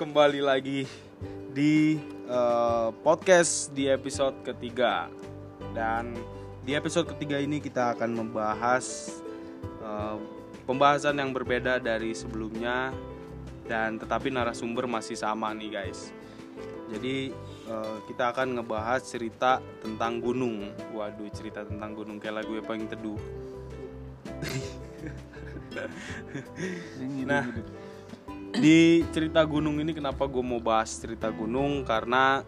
kembali lagi. Di eh, podcast di episode ketiga. Dan di episode ketiga ini kita akan membahas eh, pembahasan yang berbeda dari sebelumnya. Dan tetapi narasumber masih sama nih guys. Jadi eh, kita akan ngebahas cerita tentang gunung. Waduh cerita tentang gunung kayak lagu paling teduh. Nah di cerita gunung ini kenapa gue mau bahas cerita gunung? Karena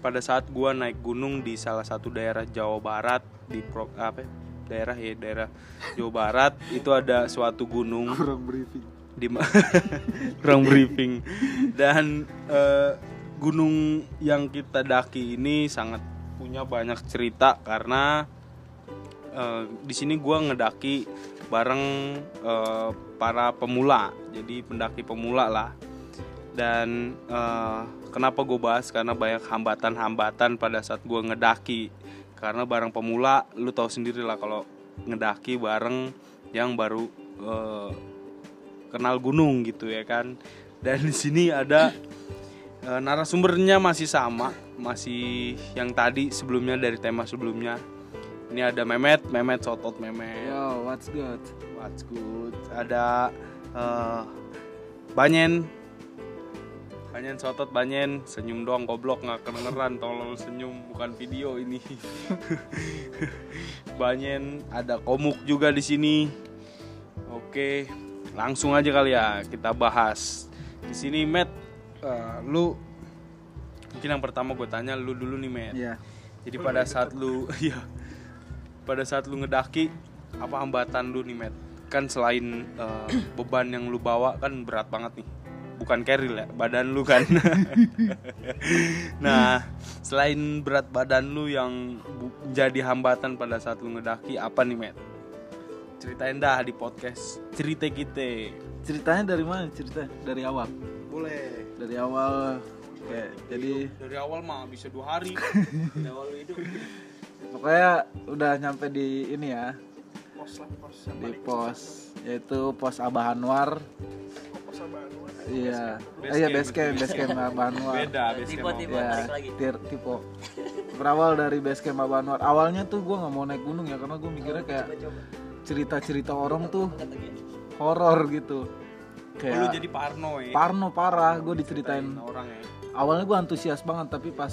pada saat gue naik gunung di salah satu daerah Jawa Barat di pro, apa ya, daerah ya daerah Jawa Barat itu ada suatu gunung. Kurang briefing. Di kurang briefing. Dan eh, gunung yang kita daki ini sangat punya banyak cerita karena eh, di sini gua ngedaki bareng eh, para pemula jadi pendaki pemula lah. Dan eh, kenapa gue bahas? Karena banyak hambatan-hambatan pada saat gue ngedaki. Karena bareng pemula lu tahu sendiri lah kalau ngedaki bareng yang baru eh, kenal gunung gitu ya kan. Dan di sini ada eh, narasumbernya masih sama masih yang tadi sebelumnya dari tema sebelumnya. Ini ada Memet Memet sotot Memet yo what's good what's good. Ada eh, Banyen. Banyen sotot Banyen. Senyum doang goblok. Nggak kedengeran tolol. Senyum bukan video ini. Banyen ada Komuk juga di sini. Oke langsung aja kali ya kita bahas. Di sini Matt eh, lu mungkin yang pertama gue tanya lu dulu nih Matt. Ya jadi pada saat lu iya. Pada saat lu ngedaki apa hambatan lu nih Matt kan selain eh, beban yang lu bawa kan berat banget nih. Bukan keril ya badan lu kan. Nah selain berat badan lu yang jadi hambatan pada saat lu ngedaki apa nih Matt ceritain dah di podcast cerita kita. Ceritanya dari mana cerita? Dari awal? Boleh. Dari awal kayak jadi dari awal mah bisa dua hari. Dari awal hidup. Pokoknya udah nyampe di ini ya pos lah pos di pos yaitu pos Abah Anwar. Iya. Base Eh, iya base camp base camp Abah Anwar. Beda base Tipe, camp tipe. sama- ya lagi. tipe. Berawal dari base camp Abah Anwar. Awalnya tuh gue nggak mau naik gunung ya karena gue mikirnya kayak cerita-cerita orang tuh horor gitu. Oh, lu kayak jadi parno ya? Parno parah. Gue diceritain. Orang ya. Awalnya gue antusias banget tapi pas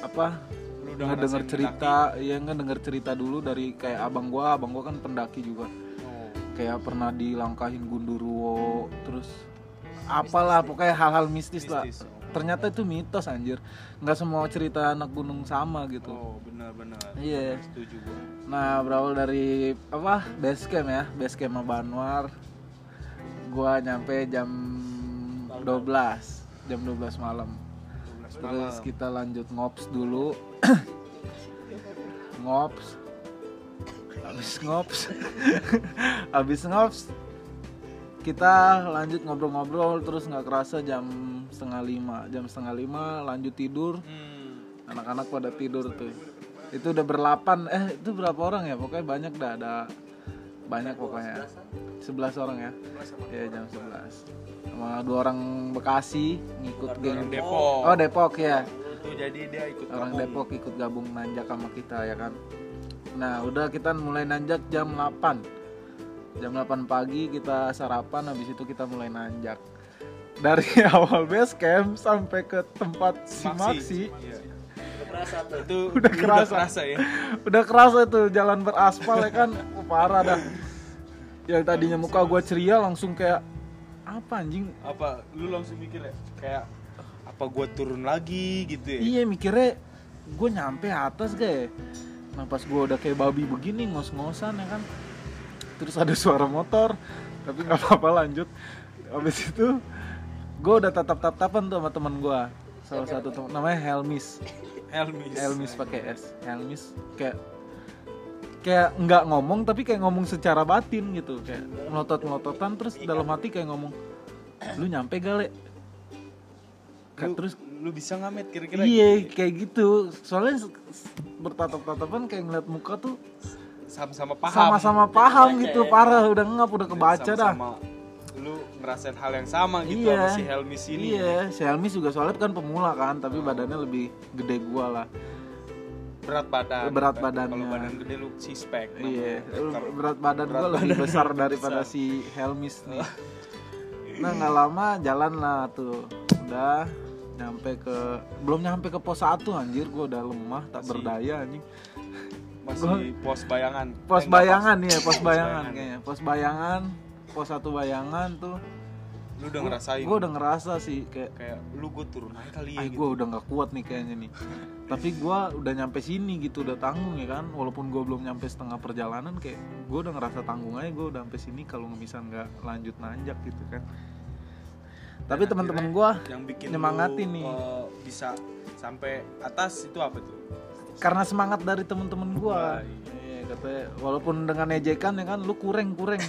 apa lu udah ngerasain cerita ya nggak denger cerita dulu dari kayak abang gue abang gue kan pendaki juga. Oh, kayak pernah dilangkahin Gundurwo terus apalah pokoknya hal-hal mistis, lah. Mistis, oh. ternyata itu mitos anjir. Nggak semua cerita anak gunung sama gitu. Oh benar-benar. Iya. setuju gua. Nah berawal dari apa? Base camp ya base camp sama Banwar. Gua nyampe jam 12 jam 12 malam. 12 terus kita lanjut ngops dulu. Ngops. Habis ngops. Habis ngops kita lanjut ngobrol-ngobrol terus nggak kerasa jam setengah lima. Jam setengah lima lanjut tidur. Hmm, anak-anak pada tidur tuh. Itu udah berlapan. Eh itu berapa orang ya? Pokoknya banyak dah ada banyak pokoknya. 11 orang ya? Ya jam 11 sama dua orang Bekasi ngikut geng orang Depok. Oh Depok ya tuh jadi dia ikut orang gabung. Depok ikut gabung nanjak sama kita ya kan? Nah udah kita mulai nanjak jam 8 jam 8 pagi kita sarapan habis itu kita mulai nanjak. Dari awal base camp sampai ke tempat si Maxi Iya. Kerasa tuh. itu Udah kerasa. ya. Udah kerasa tuh jalan beraspal ya kan. Oh, parah dah. Yang tadinya muka gue ceria langsung kayak apa anjing? Apa lu langsung mikir ya? Kayak apa gua turun lagi? gitu ya? Iya mikirnya gue nyampe atas gak ya? Nah pas gue udah kayak babi begini ngos-ngosan ya kan. Terus ada suara motor tapi nggak apa-apa lanjut. Habis itu gue udah tatap-tatapan tuh sama teman gue salah satu teman namanya Helmis Helmis Helmis pakai S. Helmis kayak kayak nggak ngomong tapi kayak ngomong secara batin gitu. Kayak melotot melototan terus dalam hati kayak ngomong lu nyampe gak le lu, terus lu bisa nggak met kira-kira? Iya kayak gitu. Soalnya bertatap-tatapan kayak ngeliat muka tuh sama-sama paham. sama-sama paham gitu parah. Udah ngap udah kebaca dah. sama ngerasain hal yang sama gitu Iya. sama si Helmis ini. Iya, si Helmis juga soalnya kan pemula kan, tapi badannya lebih gede gua lah. Berat badan. Berat badannya. Kalau badan gede lu si spek. Iya, namanya. berat badan berat gua lebih badan besar lebih daripada besar. si Helmis nih. Nah, nggak lama jalan lah tuh. Udah nyampe ke belum nyampe ke pos 1 anjir gua udah lemah tak Masih- berdaya anjing. Masih pos bayangan. Pos Eh, bayangan ya, pos bayangan bayangan. kayaknya. Pos bayangan, pos satu bayangan tuh. Lu udah ngerasain. Gua udah ngerasa sih kayak kayak lu gue turun aja kali ya gitu. gue udah nggak kuat nih kayaknya nih tapi gue udah nyampe sini gitu udah tanggung ya kan walaupun gue belum nyampe setengah perjalanan kayak gue udah ngerasa tanggung aja gue udah sampai sini kalau misal nggak lanjut nanjak gitu kan tapi teman-teman gue yang bikin nyemangatin lu, nih. eh, bisa sampai atas itu apa tuh? karena semangat dari teman-teman gue Katanya walaupun dengan ejekan ya kan lu kurang kurang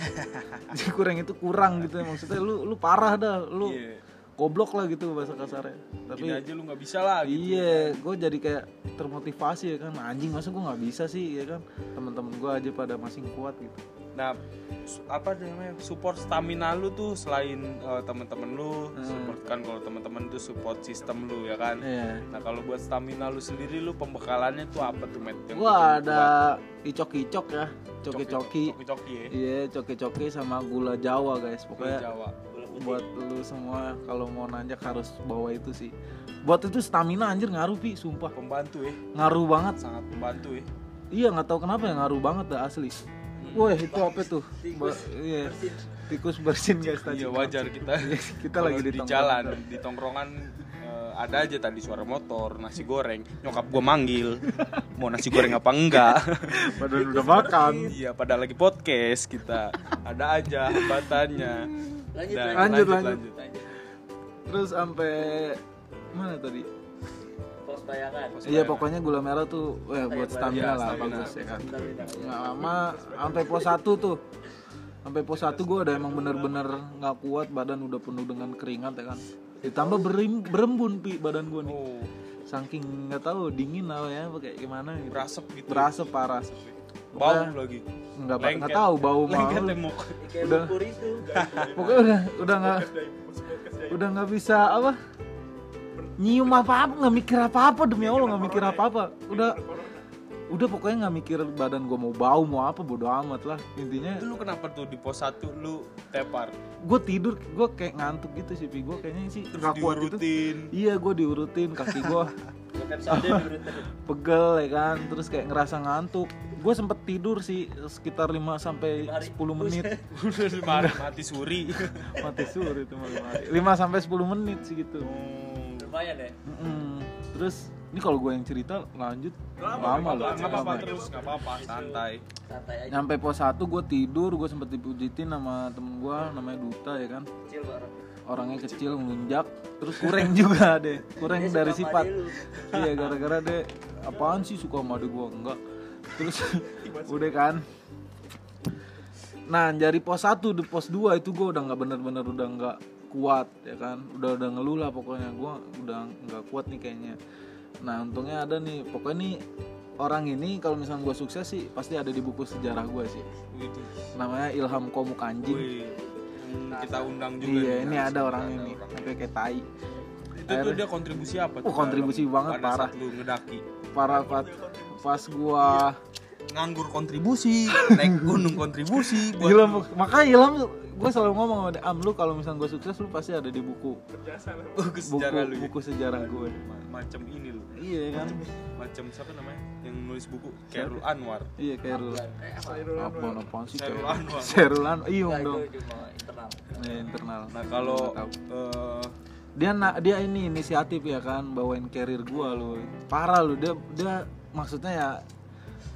kurang itu kurang gitu ya maksudnya lu lu parah dah lu Iya. goblok lah gitu bahasa kasarnya tapi Gini aja lu nggak bisa lah gitu. Iya, gue jadi kayak termotivasi ya kan anjing masa gue nggak bisa sih ya kan teman-teman gue aja pada masing kuat gitu. Nah, apa namanya? Support stamina lu tuh selain eh, teman-teman lu, Hmm. support kan kalau teman-teman tuh support sistem lu ya kan. Iya. Nah, kalau buat stamina lu sendiri lu pembekalannya tuh apa tuh, Met? Yang bikin ada icok-icok ya, coki-coki. Coki-coki ya. Iya, coki-coki sama gula Jawa guys. Gula Pokoknya Jawa. buat lu semua kalau mau nanjak harus bawa itu sih. Buat itu stamina anjir ngaruh pi, sumpah. Pembantu ya, Ngaruh banget. sangat membantu ya. Iya nggak tahu kenapa ya ngaruh banget dah asli. Wah itu apa tuh? Ba- iya. Tikus bersin guys tadi. Iya wajar kita. Kita Kalau lagi di jalan, di tongkrongan eh, ada aja tadi suara motor, nasi goreng. Nyokap gua manggil, mau nasi goreng apa enggak? Padahal udah makan. Iya, pada lagi podcast kita. Ada aja hambatannya. Lanjut, Nah, lanjut. Lanjut, Terus sampai mana tadi? Pos bayangan. Iya pokoknya gula merah tuh eh, buat Iya, stamina iya, lah stamina. bagus ya kan. Nggak lama sampai pos 1 tuh. Sampai pos 1 gue udah emang bener-bener nggak kuat badan udah penuh dengan keringat ya kan. Ditambah berim, berembun pi badan gue nih. Oh, Saking nggak tahu dingin lah ya kayak gimana gitu. berasap gitu. Berasap parah. Bau Pokoknya lagi. nggak nggak Lengket. tahu bau mau. Udah. Pokoknya udah udah nggak udah nggak bisa apa nyium apa apa nggak mikir apa apa demi allah nggak mikir apa apa udah udah pokoknya nggak mikir badan gue mau bau mau apa bodo amat lah intinya. Itu lu kenapa tuh di pos 1 lu tepar? gue tidur gue kayak ngantuk gitu sih pi. Gue kayaknya sih Terus kuat gitu. diurutin. iya gue diurutin kaki gue pegel ya kan? Terus kayak ngerasa ngantuk. Gue sempet tidur sih sekitar 5 sampai 10 menit. Mati suri. mati suri itu lima sampai 10 menit sih gitu. Oh. Lumayan ya. Mm-mm. terus ini kalau gue yang cerita lanjut lama loh Nggak apa-apa lama. terus, nggak apa-apa, santai. Santai aja. nyampe pos 1 gue tidur gue sempet dipujitin sama temen gue namanya Duta ya kan Kecil bareng. orangnya kecil ngunjak terus kurang juga deh kurang Dia dari sifat iya gara-gara deh apaan sih suka sama gue enggak terus udah kan nah dari pos 1 di pos 2 itu gue udah nggak bener-bener udah nggak kuat ya kan udah udah ngeluh lah pokoknya gue udah nggak kuat nih kayaknya nah untungnya ada nih pokoknya nih orang ini kalau misalnya gue sukses sih pasti ada di buku sejarah gue sih Gitu. namanya Ilham Komuk Anjing Wih, yang kita undang juga. iya nih. ini ada orang Ada ini orang. sampai kayak tai Itu tuh dia kontribusi apa tuh? Oh, kontribusi banget, parah. lu ngedaki. para pas, pas gua Nganggur kontribusi, naik gunung kontribusi buat Ilham lu. makanya Ilham gue selalu ngomong sama am lu kalau misalnya gue sukses lu pasti ada di buku buku buku sejarah lu. ya. buku sejarah gue Ma- Macam ini lu. iya kan Macam siapa namanya? Yang nulis buku Khairul Anwar. iya kayak lu Eh, apa? apaan sih kayak Anwar. Serul Anwar iya dong itu cuma internal. Iya, internal Nah, kalau eh, dia na- dia ini inisiatif ya kan bawain carrier gua lu parah lu dia dia maksudnya ya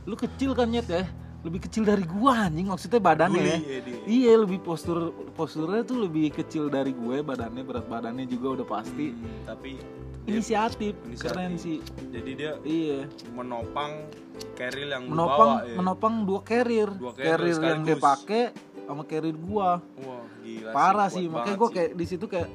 lu kecil kan nyet ya lebih kecil dari gua anjing maksudnya badannya ya Guli, ya, dia. iya lebih postur posturnya tuh lebih kecil dari gue badannya berat badannya juga udah pasti Hmm, tapi inisiatif, Inisiatif. keren sih jadi dia iya menopang Keril yang menopang bawa ya. menopang dua carrier Dua carrier carrier yang dia pakai sama carrier gua Wah, gila parah kuat sih makanya gue sih. kayak di situ kayak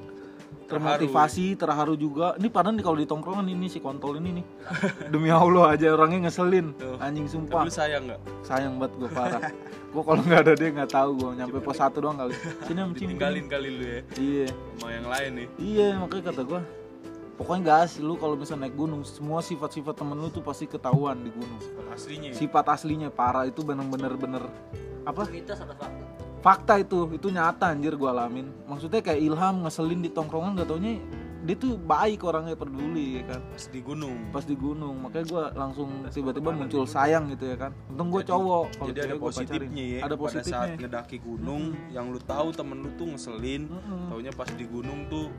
termotivasi terharu juga. Ini padahal nih kalau di tongkrongan ini si kontol ini nih. Demi allah aja orangnya ngeselin. Tuh. anjing Tapi sumpah lu sayang nggak? Sayang banget gue parah. Gue kalau nggak ada dia nggak tahu gue nyampe pos satu doang kali. Sini om Cim. ditinggalin kali lu ya. Iya. Sama yang lain nih. Iya makanya kata gue pokoknya gas lu kalau misalnya naik gunung semua sifat-sifat temen lu tuh pasti ketahuan di gunung. Aslinya sifat aslinya parah. Itu bener-bener bener. Apa? Mitos atau fakta fakta itu itu nyata anjir gue alamin. Maksudnya kayak ilham ngeselin di tongkrongan gak taunya dia tuh baik orangnya peduli ya kan. Pas di gunung. Pas di gunung makanya gue langsung tiba-tiba muncul sayang gitu ya kan. Untung gue cowok kalau jadi ada positifnya ya ada pada saat positifnya. ngedaki gunung yang lu tahu temen lu tuh ngeselin Mm-mm. taunya pas di gunung tuh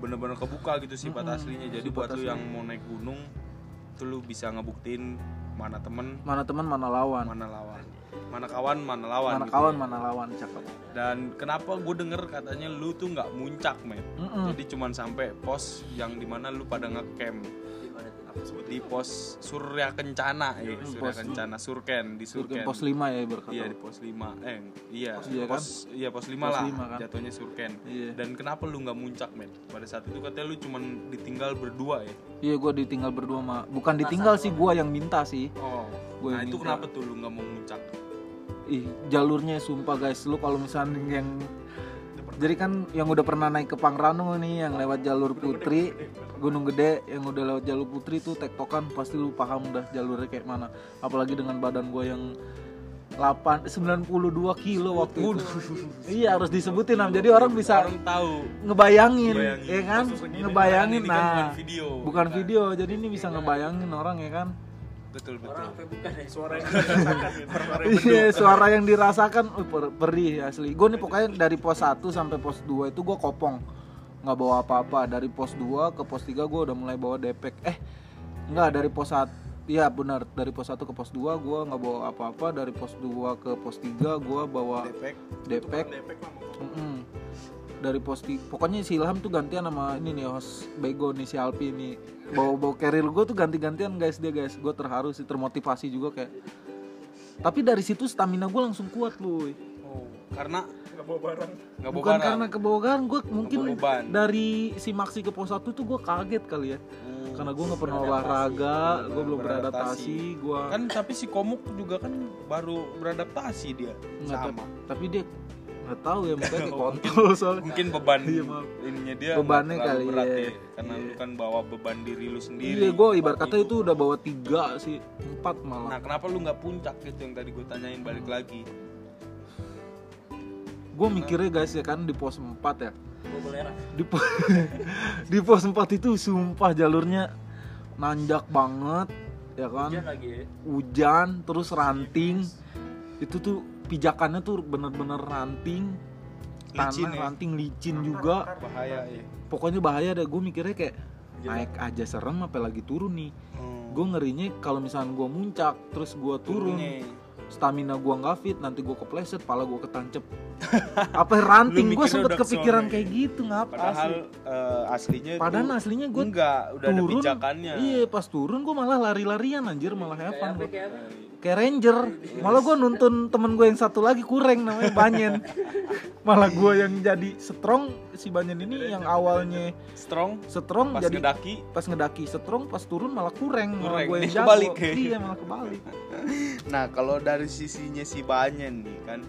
bener-bener kebuka gitu sifat Mm-mm. aslinya. Jadi Sifat buat lu aslinya. yang mau naik gunung tuh lu bisa ngebuktiin mana temen. Mana teman mana lawan. Mana lawan mana kawan mana lawan mana gitu kawan ya. mana lawan cakep. Dan kenapa gue denger katanya lu tuh nggak muncak men? Mm-mm. jadi cuman sampai pos yang di mana lu pada ngecamp. Di mana tuh di pos Surya Kencana ya Surya Pos- Kencana Surken di Surken. Pos 5 ya berkata Iya di pos 5 Eh iya. Iya kan? pos Iya pos 5 Pos lah lima kan? Jatuhnya Surken. Iya. Dan kenapa lu nggak muncak men? Pada saat itu katanya lu cuman ditinggal berdua ya? Iya gue ditinggal berdua mah bukan ditinggal sih gue yang minta sih. Oh. Gua Nah itu minta. kenapa tuh lu nggak mau muncak ih jalurnya sumpah guys lu kalau misalnya yang jadi kan yang udah pernah naik ke Pangrango nih yang lewat jalur Putri Gunung Gede yang udah lewat jalur Putri tuh tektokan pasti lu paham udah jalurnya kayak mana apalagi dengan badan gue yang 8 92 kilo waktu itu iya harus disebutin Am. jadi orang bisa Orang tahu ngebayangin, Bayangin. ya kan segini, ngebayangin kan nah bukan video. bukan Bukan. video jadi ini bisa ngebayangin orang ya kan Betul betul orang sampai bukan ya suara yang dirasakan gitu. Iya, suara yang dirasakan uh, per- perih asli. Gue nih pokoknya dari pos 1 sampai pos 2 itu gue kopong. nggak bawa apa-apa. Dari pos 2 ke pos 3 gue udah mulai bawa depek. Eh, enggak dari pos 1 Iya benar, dari pos 1 ke pos 2 gue nggak bawa apa-apa, dari pos 2 ke pos 3 gue bawa Depek depek. Depek mau Mm-mm. Dari pos 3, pokoknya si Ilham tuh gantian sama ini nih host Bego nih si Alpi nih. Bawa-bawa carrier gue tuh ganti-gantian guys dia guys. Gue terharu sih, termotivasi juga kayak. Tapi dari situ stamina gue langsung kuat loh. Oh karena nggak bawa barang nggak bawa Bukan barang. karena kebawakan gue mungkin bawa beban. dari si Maxi ke pos 1 tuh gue kaget kali ya. Hmm. Karena gue nggak pernah olahraga, gue belum Beradaptasi. gue Kan tapi si Komuk juga kan baru beradaptasi dia nggak sama. Tapi dia nggak tahu ya mungkin Oh, kontrol soalnya. mungkin beban Iya, maaf. ininya dia Bebannya kali, berat iya. ya karena lu kan bawa beban diri lu sendiri Iya, gue ibarat kata itu udah bawa tiga sih, empat nah malah. kenapa lu nggak puncak gitu yang tadi gue tanyain balik lagi Gue mikirnya guys ya kan di pos 4 ya. Di, po- di pos 4 itu sumpah jalurnya nanjak banget ya kan. hujan lagi ya Hujan terus ranting. Itu tuh pijakannya tuh bener-bener ranting. Tanah Licin ya? ranting licin juga. bahaya ya Pokoknya bahaya deh. Gue mikirnya kayak naik aja serem apalagi turun nih. Hmm. Gue ngerinya kalau misalnya gue muncak terus gue turun. Turunnya. stamina gua nggak fit nanti gua kepleset pala gua ketancep apa ranting mikirnya sempet kepikiran kayak ya? gitu ngapa padahal asli eh, aslinya padahal tuh aslinya gua enggak udah ada turun pijakannya iya pas turun gua malah lari-larian anjir malah kayak Evan apa gua kayak ranger. Malah gua nuntun temen gue yang satu lagi kurang namanya Banyen malah gua yang jadi strong si Banyen ini yang awalnya strong strong pas jadi ngedaki. pas ngedaki. Strong pas turun malah kurang malah gue yang kebalik. Ya. iya malah kebalik. Nah kalau dari sisinya si Banyen nih kan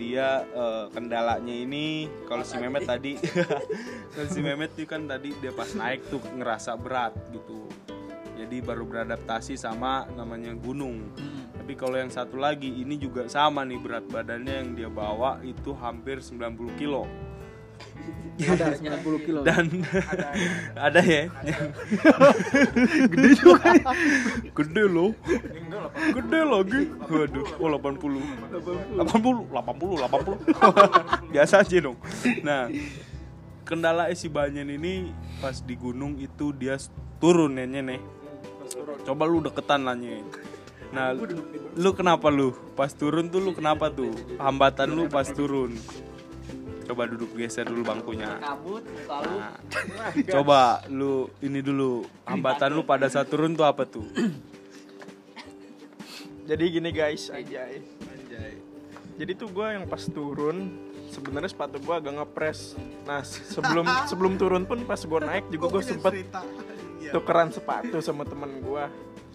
dia eh, kendalanya ini kalau si Memet tadi kalau si Memet tuh kan tadi dia pas naik tuh ngerasa berat gitu. Jadi baru beradaptasi sama namanya gunung. Hmm. Tapi kalau yang satu lagi ini juga sama nih berat badannya yang dia bawa itu hampir 90 kilo. Ada 90 kilo. Dan ada. Ya? Gede juga ya. gede loh. Gede lagi waduh. Oh 80 80 80 80 biasa aja dong. Nah kendala si Banyen ini pas di gunung itu dia turun nenya nih coba lu deketan lah Nye. Nah lu kenapa lu? Pas turun tuh lu kenapa tuh? Hambatan lu pas turun. Coba duduk geser dulu bangkunya. Nah, coba lu ini dulu. Hambatan lu pada saat turun tuh apa tuh? jadi gini guys. Aja jadi tuh gue yang pas turun sebenarnya sepatu gue agak ngepres nah se- sebelum sebelum turun pun pas gue naik juga gue sempet tukeran sepatu sama teman gue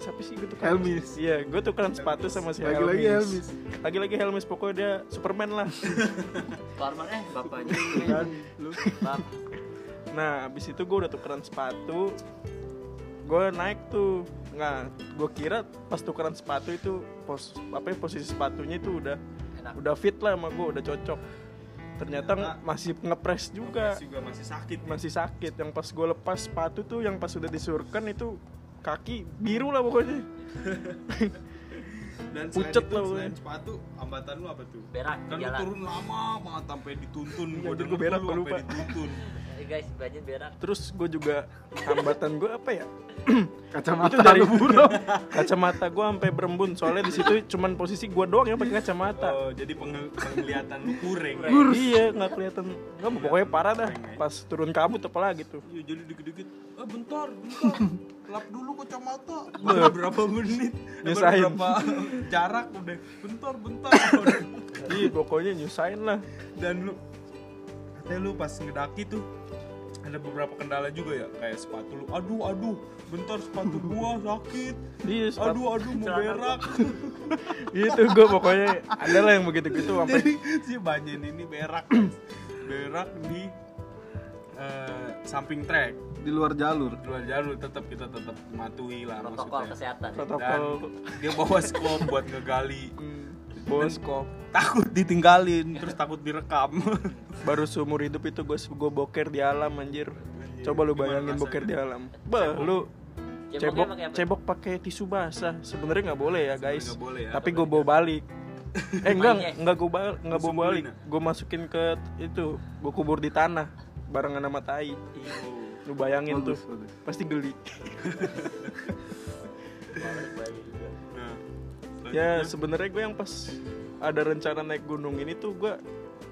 siapa sih gue tukeran Helmis. iya gue tukeran sepatu sama si Lagi-lagi Helmis Helmis. lagi-lagi Helmis pokoknya dia Superman lah. Parman eh bapaknya. Kan, lu. Bap. Nah, abis itu gue udah tukeran sepatu. Gue naik tuh. Nggak, gue kira pas tukeran sepatu itu pos apa ya, posisi sepatunya itu udah Enak. udah fit lah sama gue udah cocok. Ternyata ng- masih ngepres juga. Juga masih sakit masih sakit. Yang pas gue lepas sepatu tuh yang pas udah disurkan itu kaki biru lah pokoknya dan Pucet lah, selain woy. sepatu hambatan lu apa tuh Berak kan lu jalan. turun lama banget sampai dituntun Iya, gua anjir, denger gua berak, sampai lupa. dituntun Eh, guys, banyak berak. terus gue juga hambatan gue apa ya kacamata Itu dari- burung. kacamata gue sampai berembun. Soalnya di situ cuman posisi gue doang yang pakai kacamata. Oh jadi penglihatan kurang Iya nggak kelihatan. Nggak pokoknya parah dah pas turun kabut apalagi tuh. Iya jadi dikit-dikit. Ah bentar bentar. Lap dulu kacamata. Baru berapa menit? Baru Nyusahin. berapa jarak udah? Bentar bentar. Iya pokoknya nyusahin lah. Dan lu katanya lu pas ngedaki tuh ada beberapa kendala juga ya kayak sepatu lu aduh aduh bentar sepatu gua sakit. Iya sepatu aduh aduh mau berak. Itu gue pokoknya ada lah yang begitu gitu sampai jadi si banyen ini berak berak di eh, samping trek. Di luar jalur. di luar jalur tetap kita tetap mematuhi lah Protokol maksudnya. kesehatan. dan protokol dia bawa skop buat ngegali. Bos kok takut ditinggalin terus takut direkam. Baru seumur hidup itu gue gue boker di alam anjir. Coba lu bayangin boker di alam. Bah lu cebok cebok pakai tisu basah. Sebenarnya nggak boleh ya guys. Boleh ya. tapi gue bawa balik. Eh enggak enggak gue balik enggak bawa balik. beli, gue masukin ke itu gue kubur di tanah barengan sama tai. Lu bayangin tuh Bagus, pasti geli ya selanjutnya, sebenarnya gue yang pas ada rencana naik gunung ini tuh gue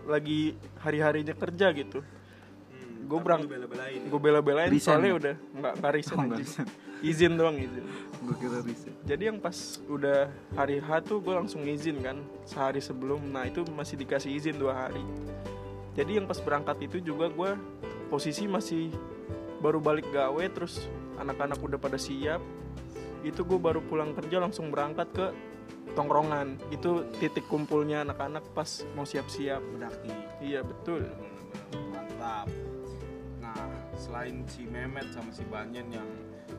lagi hari harinya kerja gitu. Hmm, gua tapi berang- bela-belain? gue bela-belain soalnya ya? udah nggak nggak Oh, resign. izin doang izin. Gue kira riset. jadi yang pas udah hari H tuh gue langsung izin kan sehari sebelum. Nah itu masih dikasih izin dua hari. Jadi yang pas berangkat itu juga gue posisi masih baru balik gawe terus anak-anak udah pada siap. Itu gue baru pulang kerja langsung berangkat ke tongkrongan. Itu titik kumpulnya anak-anak pas mau siap-siap. Mendaki. Iya betul. Mantap. Nah selain si Mehmet sama si Banyen yang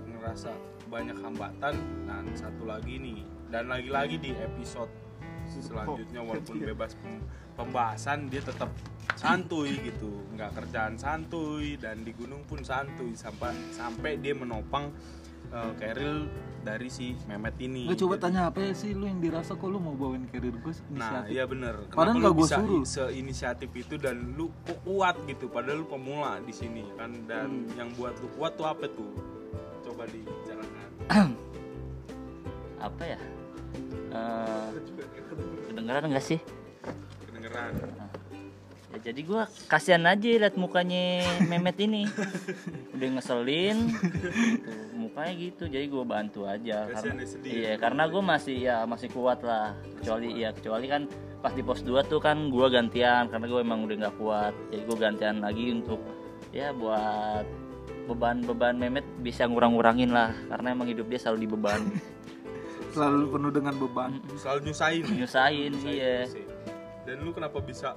ngerasa banyak hambatan dan satu lagi nih dan lagi-lagi di episode selanjutnya walaupun bebas pem- pembahasan dia tetap santuy gitu. Nggak kerjaan santuy dan di gunung pun santuy sampai sampai dia menopang eh, Keril dari si Mehmet ini Gue coba Jadi- tanya apa ya sih lu yang dirasa kok lu mau bawain karir gue Nah, iya bener. Padahal Kenapa nggak lu gua bisa suruh. seinisiatif itu dan lu kok kuat gitu. Padahal lu pemula di sini kan dan Hmm. yang buat lu kuat tuh apa tuh? Coba dibicarakan. Apa ya? Eh, kedengeran nggak sih? Kedengeran. Ya, jadi gua kasihan aja liat mukanya Memet ini. Udah ngeselin, gitu. mukanya gitu. Jadi gua bantu aja. Kasihan Karena, dia sedih iya, ya. karena gua masih ya masih kuat lah. Kecuali ya kecuali kan pas di pos 2 tuh kan gua gantian karena gua emang udah nggak kuat. Jadi gua gantian lagi untuk ya buat beban-beban Memet bisa ngurang-ngurangin lah karena emang hidup dia selalu dibeban Selalu penuh dengan beban. Selalu nyusahin. nyusahin Nyusahin iya. Dan lu kenapa bisa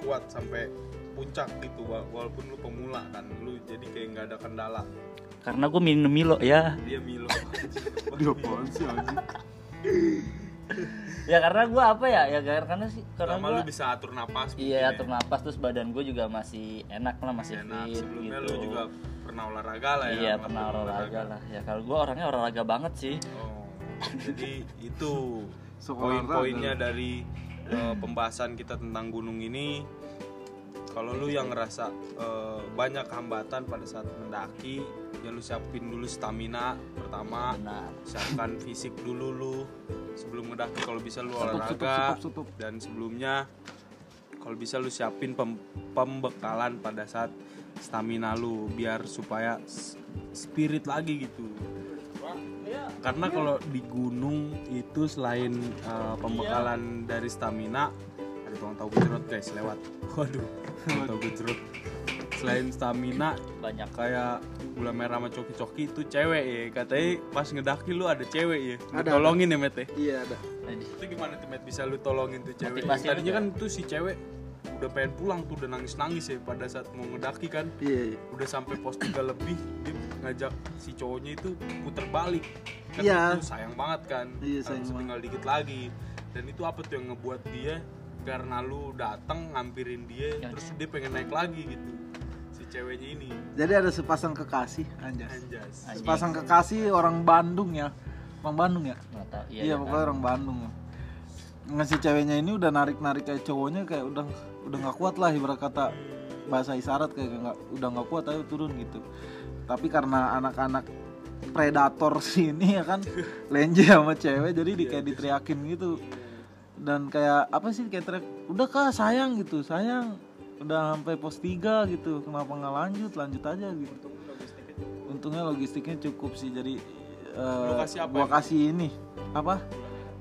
kuat sampai puncak gitu wa- walaupun lu pemula kan lu jadi kayak nggak ada kendala. Karena gue minum Milo ya. Dia Milo. Dia sih ya karena gue apa ya? Ya karena sih karena Lama gue lu bisa atur napas iya ya. atur napas terus badan gue juga masih enak lah masih enak. fit sebelumnya gitu. lu juga pernah olahraga lah ya iya pernah olahraga. lah. Ya kalau gue orangnya olahraga banget sih. Oh, jadi itu poin-poinnya olahraga. dari eh, pembahasan kita tentang gunung ini. Kalau lu yang ngerasa eh, banyak hambatan pada saat mendaki, ya lu siapin dulu stamina pertama, benar siapkan fisik dulu lu sebelum mendaki. Kalau bisa lu olahraga dan sebelumnya kalau bisa lu siapin pem- pembekalan pada saat stamina lu biar supaya spirit lagi gitu karena kalau di gunung itu selain uh, pembekalan dari stamina ada tukang tahu gejrot guys lewat. Waduh. Tahu gejrot. Selain stamina banyak. kayak gula merah sama coki-coki itu cewek ya. Katanya pas ngedaki lu ada cewek ya. Ada, tolongin ya met ya? Iya ada. Jadi, itu gimana tuh met? Bisa lu tolongin tuh cewek? Tadinya kan tuh si cewek udah pengen pulang tuh udah nangis-nangis ya pada saat mau ngedaki kan. Iya iya. udah sampai pos 3 lebih dia ngajak si cowoknya itu puter balik. Kan Iya. itu sayang banget kan Iya, sayang banget. tinggal dikit lagi. Dan itu apa tuh yang ngebuat dia karena lu datang ngampirin dia Ya. terus dia pengen naik lagi gitu si ceweknya ini. Jadi ada sepasang kekasih anjas. Anjas. Sepasang kekasih orang Bandung ya. Orang Bandung ya? Nggak tahu. Iya, iya, pokoknya orang Bandung. Ngasih ceweknya ini udah narik narik kayak cowoknya kayak udah udah nggak kuat lah ibarat kata bahasa isyarat kayak nggak udah nggak kuat ayo turun gitu. Tapi karena anak-anak predator sini ya kan lenje sama cewek jadi di kayak diteriakin gitu. Dan kayak apa sih kayak teriak udah kak sayang gitu. Sayang udah sampai pos 3 gitu. Kenapa nggak lanjut? Lanjut aja gitu. Untungnya logistiknya cukup sih jadi kasih apa gua kasih ini. Apa?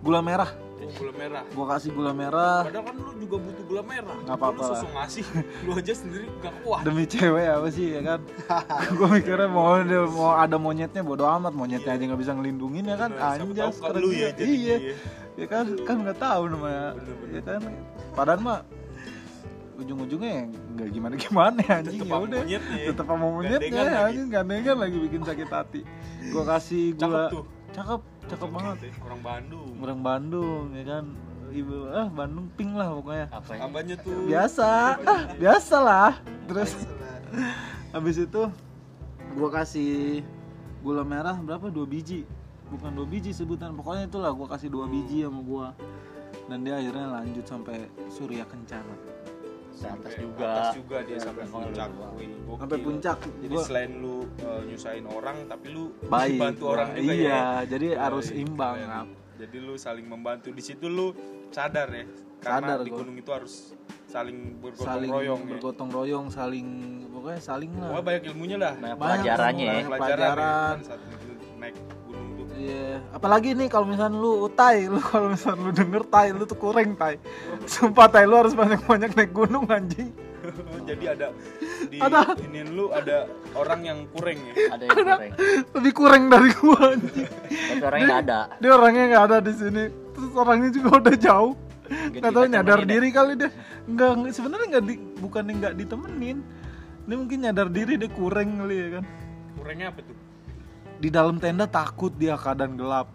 Gula merah gula merah. Gua kasih gula merah. Padahal kan lu juga butuh gula merah. Nggak apa-apa. lu sosok ngasih. Lu aja sendiri gak kuat. Demi cewek apa sih ya kan? Gue mikirnya mau ada mau ada monyetnya bodo amat. Monyetnya aja nggak bisa ngelindungin ya kan? Bener, siapa anjas kan lu ya jadi iya. dia. ya kan kan nggak tahu namanya. Bener-bener. ya kan? Padahal mah ujung-ujungnya ya nggak gimana gimana anjing. Ya udah. ya. tetap sama monyetnya anjing. Gandengan lagi bikin sakit hati. Gue kasih cakep gula tuh. Cakep cakep banget. Orang Bandung. Orang Bandung ya kan? Ibu ah Bandung pink lah pokoknya. Apa ya? Apanya tuh? Biasa. Ah, biasa lah terus habis itu gua kasih gula merah berapa? Dua biji. Bukan dua biji sebutan. Pokoknya itulah gua kasih dua biji sama gua. Dan dia akhirnya lanjut sampai Surya Kencana Sampai atas Sampai juga atas juga dia sampai puncak lu- Wih, gokil. sampai puncak jadi gua selain lu uh, nyusahin orang tapi lu baik bantu orang juga iya ya jadi harus Baik, imbang keren. Ngap. jadi lu saling membantu di situ lu sadar ya karena Sadar di gua. gunung itu harus saling bergotong saling royong ya. bergotong royong saling pokoknya saling lah banyak ilmunya lah banyak Banyak pelajarannya ya banyak pelajaran, pelajaran. ya, Iya, apalagi nih kalau misalnya lu utai, lu kalau misalnya lu denger tai, lu tuh kurang tai. Sumpah tai lu harus banyak-banyak naik gunung anjing. jadi ada di Ada. ini lu ada orang yang kurang ya ada yang goreng Lebih kurang dari gua anjing. tapi orangnya nggak ada Dia orangnya nggak ada di sini. Terus orangnya juga udah jauh. Nggak Nggak tahu nyadar ya? diri kali dia. Enggak, enggak sebenarnya enggak di, bukannya nggak ditemenin. Dia mungkin nyadar diri dia kurang kali ya kan. kurangnya apa tuh Di dalam tenda takut dia keadaan gelap.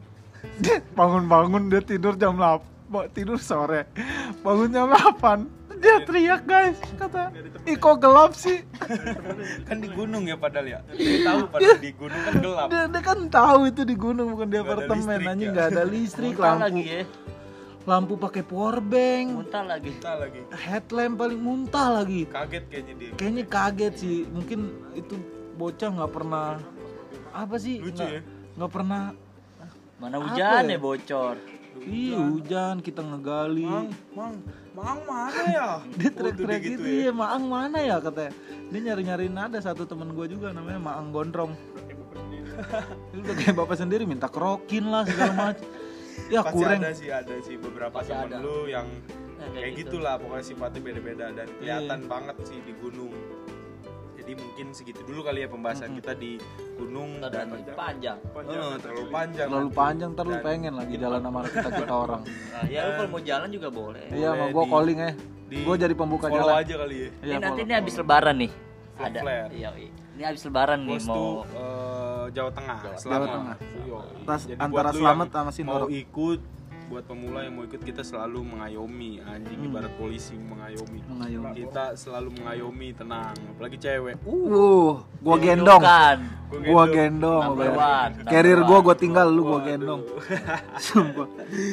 Dia bangun-bangun dia tidur jam 8, tidur sore. Bangun jam 8. Dia teriak guys, kata, "Ih kok gelap sih?" kan di gunung ya padahal ya. Dia tahu padahal di gunung kan gelap. Dia, dia kan tahu itu di gunung bukan di apartemen listrik anjing. ya. nggak ada listrik muntah lampu. lagi ya. Lampu pakai power bank. Muntah lagi. Kita lagi. Headlamp paling muntah lagi. Kaget kayaknya dia. Kayaknya kaget sih. Mungkin itu bocah nggak pernah apa sih? Lucu nggak ya? nggak pernah. Mana hujan ya? ya bocor? Iya hujan. kita ngegali. Mang mang mang mana ya? Dia teriak-teriak gitu gitu ya. Maang mana ya? katanya. Dia nyari-nyariin ada satu temen gue juga namanya Maang Gondrong. Dia udah kayak bapak sendiri minta kerokin lah segala macam ya pasti kurang. ada sih ada sih beberapa Pasti temen ada. lu yang Nah, kayak gitu. gitulah pokoknya sifatnya beda-beda dan kelihatan Iya. banget sih di gunung jadi mungkin segitu dulu kali ya pembahasan kita di gunung dan dan panjang Eh, terlalu panjang terlalu nanti. panjang terlalu Dan pengen lagi jalan sama kita kita orang nah, ya lu kalau mau jalan juga boleh iya Boleh mau gue di- calling ya di gue jadi pembuka follow jalan aja kali ya Iya, ini nanti follow. ini habis lebaran nih ada flare. iya iya. ini habis lebaran nih Bos mau eh, Jawa Tengah Jawa selamat Tengah. Jadi antara selamat sama mau Sindoro. ikut buat pemula yang mau ikut kita selalu mengayomi anjing Hmm. ibarat polisi mengayomi mengayomi kita selalu mengayomi tenang apalagi cewek uh gendong Tunjukkan. gue gendong number carrier gue one. gue tinggal lu Waduh. gendong sumpah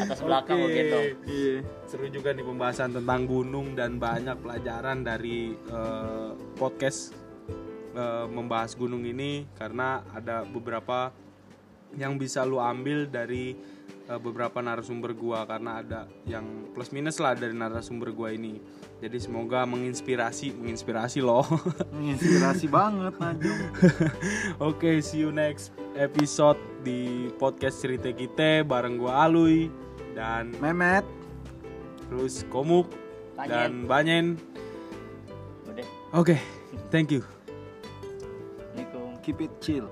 atas belakang Oke. mau gendong iya seru juga nih pembahasan tentang gunung dan banyak pelajaran dari eh, podcast eh, membahas gunung ini karena ada beberapa yang bisa lu ambil dari eh, beberapa narasumber gua karena ada yang plus minus lah dari narasumber gua ini jadi semoga menginspirasi menginspirasi loh menginspirasi banget Najung Oke, see you next episode di podcast cerita kita bareng gua Alui dan Memet terus Komuk Banyen. dan Banyen. Oke, thank you. Assalamualaikum. keep it chill